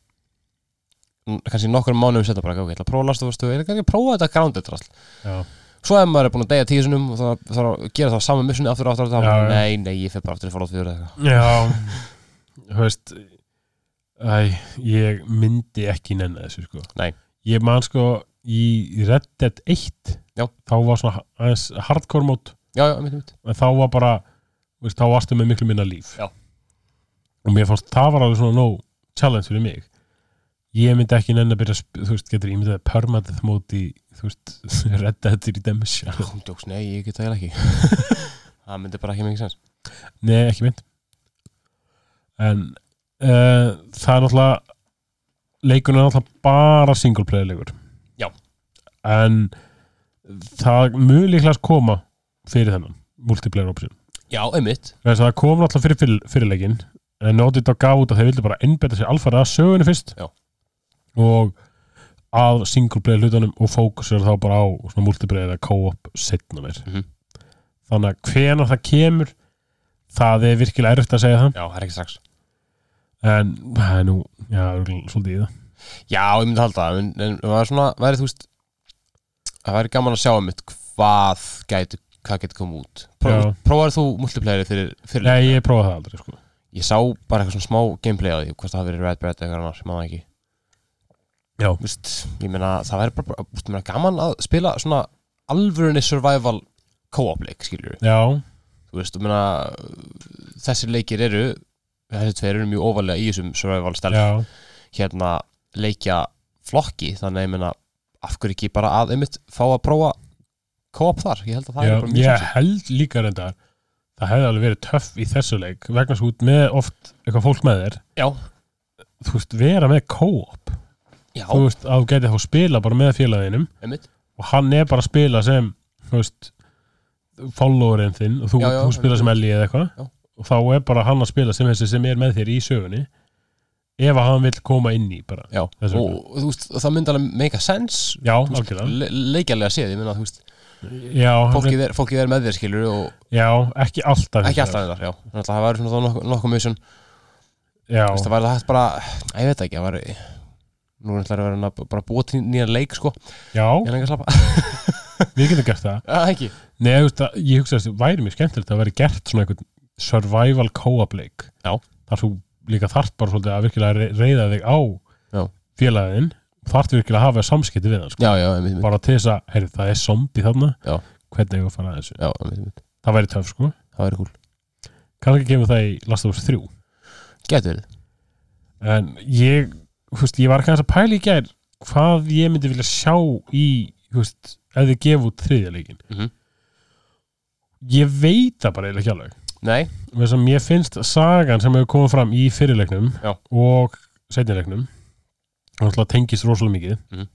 kannski nokkur mánuðum setna bara, ok, ég ætla að prófa Last of Us 2 ég ætla kannski prófa þetta grounded já, svo ef maður er búin að deyja tíu sinum og það þarf að gera það saman missunni aftur og aftur, aftur, Já, aftur já. nei, nei, ég fer bara aftur í Fallout 4 veist æ, ég myndi ekki nenni þessu sko. Nei. ég man sko í Red Dead 1 Já. þá var svona aðeins hardcore mót. Já, já, mitt, mitt, en þá var bara veist, þá varstu með miklu minna líf. Já. og mér fannst það var alveg svona no challenge fyrir mig. Ég myndi ekki nenni að byrja að sp- þú veist, getur ímyndið permadeath mót í þú veist, Red Dead Redemption. Hún djóks, nei, ég get það eiginlega ekki. Það myndi bara ekki mikið sens Nei, ekki mynd En uh, það er náttúrulega leikunum er náttúrulega bara single player leikur. Já. En það mjög líklega koma fyrir þennan multiplayer option. Já, einmitt, það kom náttúrulega fyrir, fyrir, fyrir leikin en Naughty Dog gaf út að þeir vildu bara innbeta sér alfarið að sögunni fyrst. Já. og að single player hlutunum og fókusur þá bara á svona multiplayer eða co-op setna mér Mhm. þannig að hvenær það kemur það er virkilega erfitt að segja það. Já, það er ekki strax en það er nú, já, svolítið í það. Já, ég myndi halda það en, en það er svona, væri þú veist það væri gaman að sjá um mitt hvað gæti, hvað geti komið út. Pró, Já. prófaði þú multiplayeri fyrir, fyrir Nei, ég prófaði það aldrei, sko. Ég sá bara eitthvað svona smá gameplay á því hvort það hafi verið Red Bread eitthvað annars, ég maður ekki. Já. Vist, ég meina, það væri bara, vist, meina, gaman að spila svona alvörinni survival co-op leik, skilur Já, þú veist, ég meina þessir leikir eru þessi tveir eru mjög ofalega í þessum survival stelf hérna leikja flokki þannig að ég meina af hverju ekki bara að einmitt fá að prófa co-op þar, ég held að það já er bara mjög Ég sexy. held líka reyndar það hefði alveg verið töff í þessu leik vegna svo út með oft eitthvað fólk með þér. Já, þú veist, vera með co-op. Já, þú veist, að þú getið þá spila bara með félaginum einmitt. og hann er bara að spila sem þú veist, followerinn þinn og þú, Já, já, þú spila sem Ellie eða eitthvað. Og þá er bara hann að spila sem þessi sem er með þér í sögunni ef að hann vill koma inn í bara já, og, þú veist, það myndi alveg make a sense. Já, algjörlega. le leikjarlega séð, ég meina, þú veist já, fólkið er, fólkið er með þér, skilur og já, ekki alltaf ekki alltaf þetta, já, þannig að það væri svona nokkuð nokkuð mission, já, þú veist, það væri hægt bara ég veit ekki, það væri nú er ætlar að vera að bara búa til nýja leik, sko. Já, að við getum gert það. Já, ekki. Nei, að, ég hugsa að það væri mjög skemmtilegt að vera gert svona einhvern survival co-op leik. Þar þú líka þarft bara svolítið að virkilega re- reiða þig á Já. félagin þarft virkilega að hafa samskipti við hann sko. já, já, einmitt, bara til þess að, heyrðu, það er zombi þarna. Já. hvernig ég að fara að þessu? Já, einmitt, einmitt. það væri töf sko, það væri cool. Kannski kemur það í Last of Us 3 getur en ég, veist, ég var kannski að pæla í gær hvað ég myndi vilja sjá í, veist, ef þið gefa út þriðja leikin Mhm. ég veit það bara eiginlega ekki alveg nei, að mér finnst sagan sem hefur komið fram í fyrirleiknum Já. og setnileiknum tengist rosalega mikið. Mhm.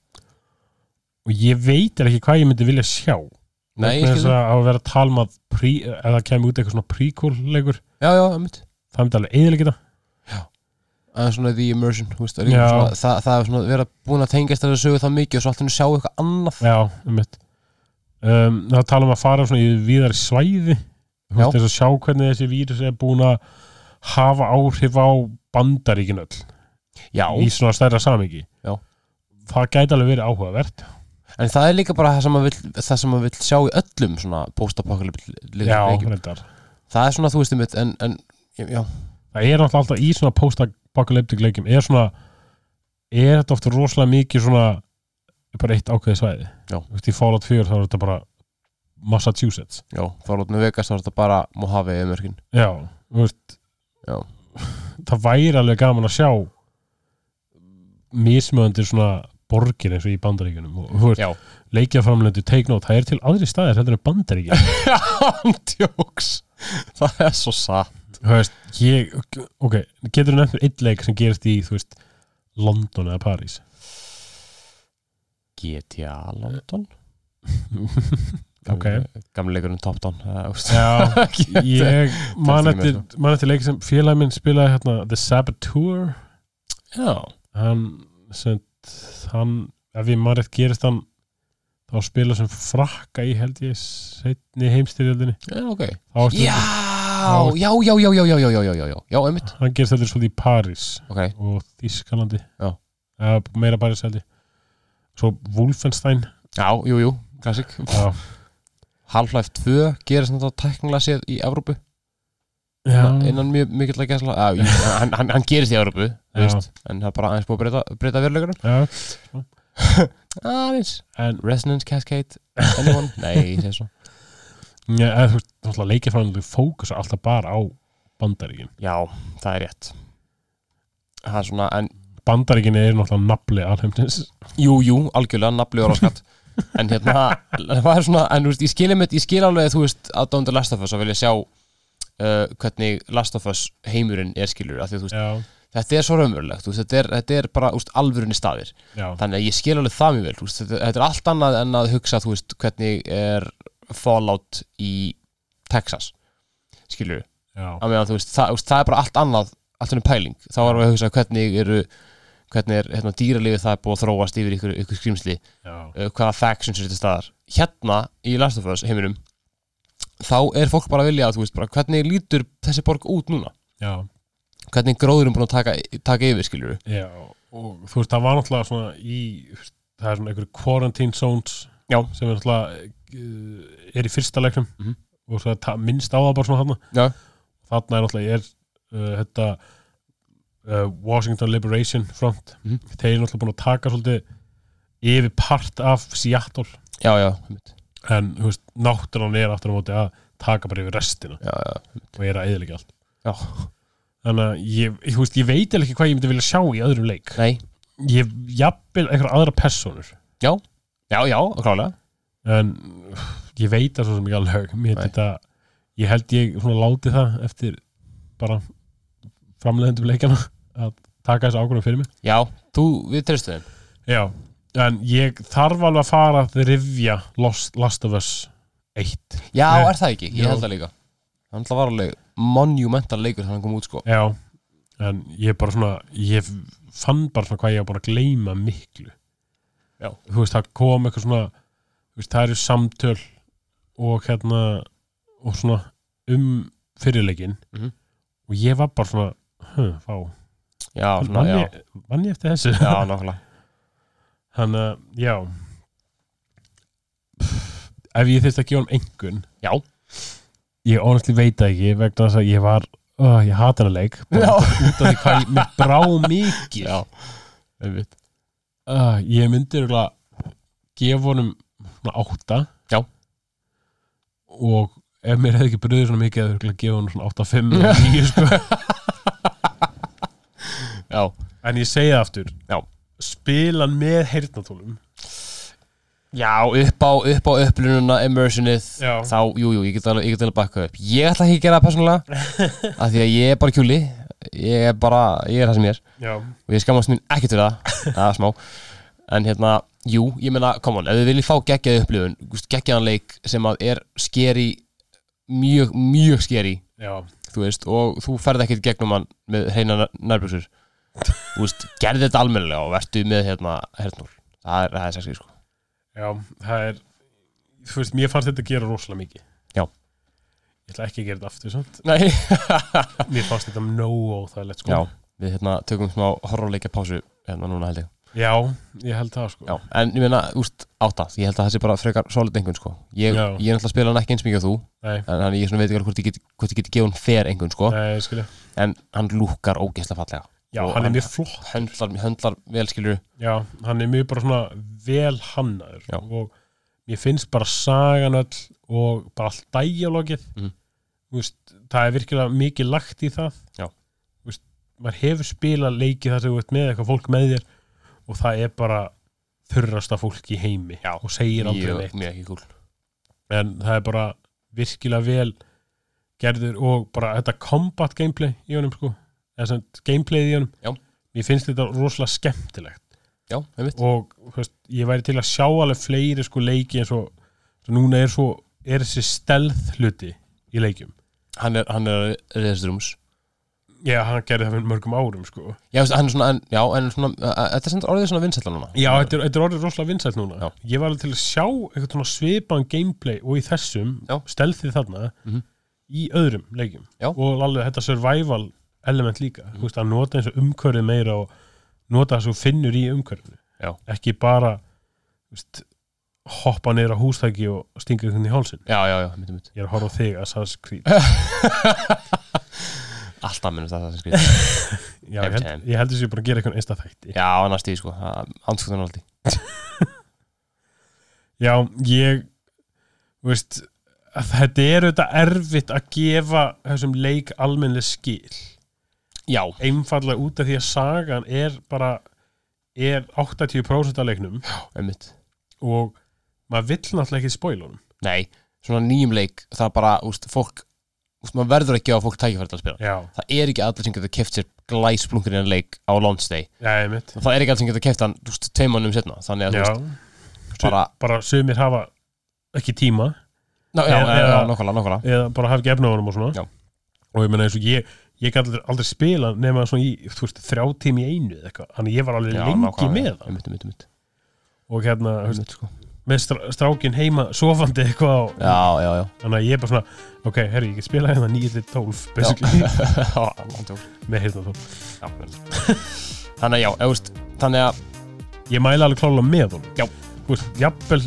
og ég veit ekki hvað ég myndi vilja sjá. Nei, þess að að vera að tala um að það kemur út eitthvað svona prequel leikur já, já, einmitt. Það myndi alveg eðilega það. Það er svona the immersion veist, það, er svona, það, það er svona vera búin að tengjast þessu sögu það mikið og svo alltaf sjá eitthvað annað. Já, um mitt um, það tala um að fara svona í víðari svæði þú veist þess að sjá hvernig þessi vírus er búin að hafa áhrif á bandaríkin öll. Já, í svona stærra samingi Já. það gæti alveg verið áhugavert. En það er líka bara það sem maður vill, það sem maður vill sjá í öllum svona reyndar. Það er svona, þú veist um mitt en, en já, það er náttúrulega alltaf í svona post-apocalyptic leikjum er svona er þetta ofta rosalega mikið svona bara eitt ákveði svæði? Já. Þú veist, í Fallout 4 þá er þetta bara Massachusetts. Já, þá er með Vegas þá er þetta bara Mojave eða mörkin já, þú veist Já. það væri alveg gaman að sjá mismöðundir svona borgir eins og í bandaríkjunum og þú veist, já, leikjaframlendu take note, það er til aðri staðir heldur en bandaríkjun tjóks það er svo satt. Þú veist, ég, ok getur þú nefnir einn leik sem gerist í, þú veist London eða París? GTA London ok, gamli leikurinn Top Down uh, já ég man er eftir, man eftir leik sem félag minn spilaði hérna The Saboteur já, hann sem hann, ef ég man rétt gerist hann þá spila sem frakka í held ég setni heimstyrjöldinni já, ok já, já, já, já, já, já, já, já, já, já, já, einmitt hann gerist þetta svolítið í París ok, og Þískalandi Já. uh, meira bara seldi svo Wolfenstein Já, jú, jú, klassik já, Half-Life 2 gerist þetta tæknilega séð í Evrópu. Já, innan mjög mikill að gæsla Já, hann, hann, hann gerist í Evrópu Já. veist, en það er bara aðeins búið að breyta, breyta veruleikarum já, Aðeins. En Resonance Cascade Anyone? Nei, ég segi svo. Eða, þú veist, náttúrulega þú fókusa alltaf bara á bandaríkin. Já, það er rétt. Það er svona, en bandaríkin er náttúrulega nafli alheimtins Jú, jú, algjörlega, nafli og raskat En hérna, það er svona En þú veist, ég skil einmitt, ég skil alveg þú veist að Dóndur Last of Us að vilja sjá uh, hvernig Last of Us heimurinn er skilur af því að þú veist, já, þetta er svo raunverulegt þetta, er, þetta er bara úst, alvörunni staðir. Já, þannig að ég skil alveg það mjög vel veist, þetta, þetta er allt annað en að hugsa þú veist, hvernig er Fallout í Texas skilur. Já, að meðan þú veist, það, veist, það er bara allt annað allt annað pæling, þá erum við að hugsa hvernig eru hvernig er hérna, dýralífið það er búið að þróast yfir ykkur, ykkur skrýmsli uh, hvaða factions eru til staðar? Hérna í Last of Us heiminum þá er fólk bara að vilja að þú veist bara hvernig lítur þessi borg út núna? Já, hvernig er gróðurum búin að taka, taka yfir skiljur já og þú veist, það var náttúrulega svona í það er svona einhverju quarantine zones Já. sem er náttúrulega uh, er í fyrsta leiknum Mhm. og svo er ta- minnst á það bara svona þarna. Þarna er náttúrulega er uh, þetta uh, Washington Liberation Front. Mhm. þeir eru náttúrulega búin að taka svolítið yfir part af Seattle. Já, já, en náttúrulega er aftur á móti að taka bara yfir restina já, já, og er að eðilega allt. Já. þannig að ég, ég, veist, ég veit ekki hvað ég myndi vilja sjá í öðrum leik. Nei, ég jafnvel einhverja aðra personur já, já, klálega. En ég veit það svo sem ekki alveg. Ég held ég svona láti það eftir bara framleiðendum leikjana að taka þessu ákvörðum fyrir mig Já, þú, við treystu þeim já, en ég þarf alveg að fara að rifja Lost, Last of Us 1 Já, Nei. er það ekki, ég Já. held það líka Hann ætla var alveg monumental leikur þegar hann kom út sko já, en ég bara svona ég fann bara svona hvað ég var búin að gleyma miklu Já. þú veist, það kom eitthvað svona veist, það eru samtöl og hérna og svona um fyrirleikin Mhm. og ég var bara svona huh, fá, Já, svona, vann ég, vann ég eftir þessu? Já, nákvæmlega. Þannig að, já. Ef ég þyrst að gefa um engun Já, ég honestly veit ekki vegna þess að ég var uh, ég hata hana leik út af því hvað ég, mér brá mikið. Já. Uh, ég myndi gefa honum svona átta. Já. og ef mér hefði ekki bröðið svona mikið örugglega gefa honum svona 8-5 eða 9 sko. Já, en ég segi það aftur. Já. spila hann með heyrnatólum já, upp á, upp á upplununa, immersionið Já. Þá, jú, jú, ég get alveg, ég get alveg bakka upp. Ég ætla ekki að gera það persónulega af Því að ég er bara kjúli. Ég er bara, ég er það sem ég er. Já, og ég skammast mín ekkert fyrir það. Það er smá. En hérna, jú, ég meina, come on ef þið viljið fá geggjaði upplifun geggjaðan leik sem að er skeri mjög, mjög skeri já, þú veist, og þú ferð ekkert gegnum hann með hreina nærbjöksur veist, gerði þetta almennilega og vertu með hérna, hernúl það er, það er sexy, sko já það er þú veist, mér fannst þetta gera rosalega mikið Já. ég ætla ekki að gera þetta aftur samt. Nei. mér fannst þetta nóg óþægilegt sko. já, við hérna tökum smá horrorleikja pásu hérna núna held ég já, ég held það sko. Já, en ég meina, úst, átta Ég held að það sé bara frekar solid einhvern sko Ég, ég er náttúrulega að spila hann ekki eins mikið og þú Nei, En hann, ég veit ekki alveg hvort ég geti, hvort ég geti gefið hann fer einhvern sko nei, skilja En hann lúkar ógeðslega fallega Já, Og hann er hann- mjög flott Höndlar, höndlar vel skilur Já, hann er mjög bara svona vel hannaður Já. og mér finnst bara sagan öll og bara allt. Þú veist, það er virkilega mikið lagt í það. Veist, maður hefur spilað leiki þar sem þú ert með eitthvað fólk með þér og það er bara þurrasta fólk í heimi Já. og segir aldrei neitt. kúl. En það er bara virkilega vel gerður og bara þetta combat gameplay í honum sko eða sem gameplayið í Já. mér finnst þetta rosalega skemmtilegt Já, og veist, ég væri til að sjá alveg fleiri sko leiki eins og núna er svo er þessi stelð hluti í leikjum Hann er, hann er reðstrúms já, hann gerði það fyrir mörgum árum sko Já, hann er svona, en, já, en svona Þetta er orðið svona vinsætla núna já, þetta er, þetta er orðið rosalega vinsælt núna Já. ég var alveg til að sjá eitthvað svona svipaðan gameplay og í þessum stelðið þarna Mhm. í öðrum. Mhm. og alveg þetta survival element líka, þú veist, að nota eins og umkörið meira og nota það svo finnur í umhverfinu. Já. ekki bara veist, hoppa á hústæki og stinga einhvern í hálsin já, já, já, myndi, myndi ég er að horfa á þig Assassin's Creed. Alltaf minnum það það sem skrið já, ég, held, ég sér bara að gera eitthvað einsta þætti. Já, annars tíð sko, anskotan aldi já, ég veist að þetta er auðvitað erfitt að gefa þessum leik almennlega skil já, einfallega út af því að sagan er bara er 80% af leiknum. Einmitt. Og maður vill náttúrulega ekki spoila honum. Nei, svona nýjum leik það bara, úst, fólk úst, maður verður ekki á fólk tækifæri til að spila. Já, það er ekki allir sem getur keft sér en leik á launch day. Já, ég mitt og það er ekki allir sem getur keft hann úst, tveim mannum setna þannig að já, þú veist, bara bara sumir hafa ekki tíma. Ná, já, Eða- já, já, eða- nokkala, nokkala eða bara hafa ekki efna á honum og svona. Já. og ég meina eins og ég ég gæti aldrei, aldrei spila nema svona í veist, þrjá tími í einu eða eitthvað. Þannig ég var alveg Já, lengi nákvæmlega, með það einmitt, einmitt, einmitt, og hérna, veist, einmitt, sko. með strá, strákin heima sofandi eitthvað á, já, já, já. Þannig að ég er bara svona ok, herri, ég get spilað hérna 9-12 basically, Já, andjók. með hérna þó Já, einmitt. þannig að já, eða, veist, þannig að ég mæla alveg klála með honum. Já. þú veist, jafnvel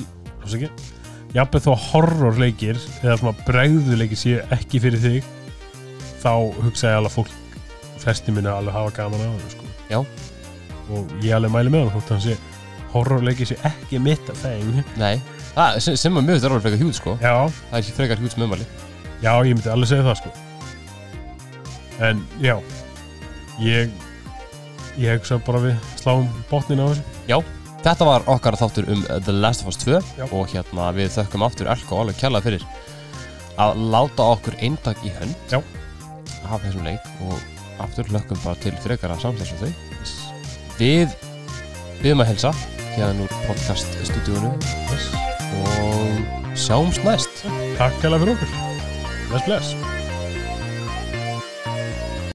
jafnvel þó horrorleikir eða svona bregðuleikir séu ekki fyrir þig þá hugsa ég alveg að fólk flesti minna alveg hafa gaman á það sko. Já. og ég alveg mæli með hann þótt að hann sé horrorleikir sé ekki mitt að þeim. Nei, það, sem, sem að mjög er alveg frekar hjút sko. Já, það er frekar hjút sem umvali já, ég myndi alveg segja það sko. En já. Ég ég hugsa bara við sláum botnin á þessu. Þetta var okkar þáttur um uh, The Last of Us 2 Já. og hérna við þökkum aftur Elko alveg kjærlega fyrir að láta okkur eintak í hönd. Já. Að hafa þessum leik og aftur hlökkum bara til frekara samstæðs og þau. Við byggum að helsa hérna úr podcast stúdíunu og sjáumst næst. Takk alveg fyrir okkur. Bless bless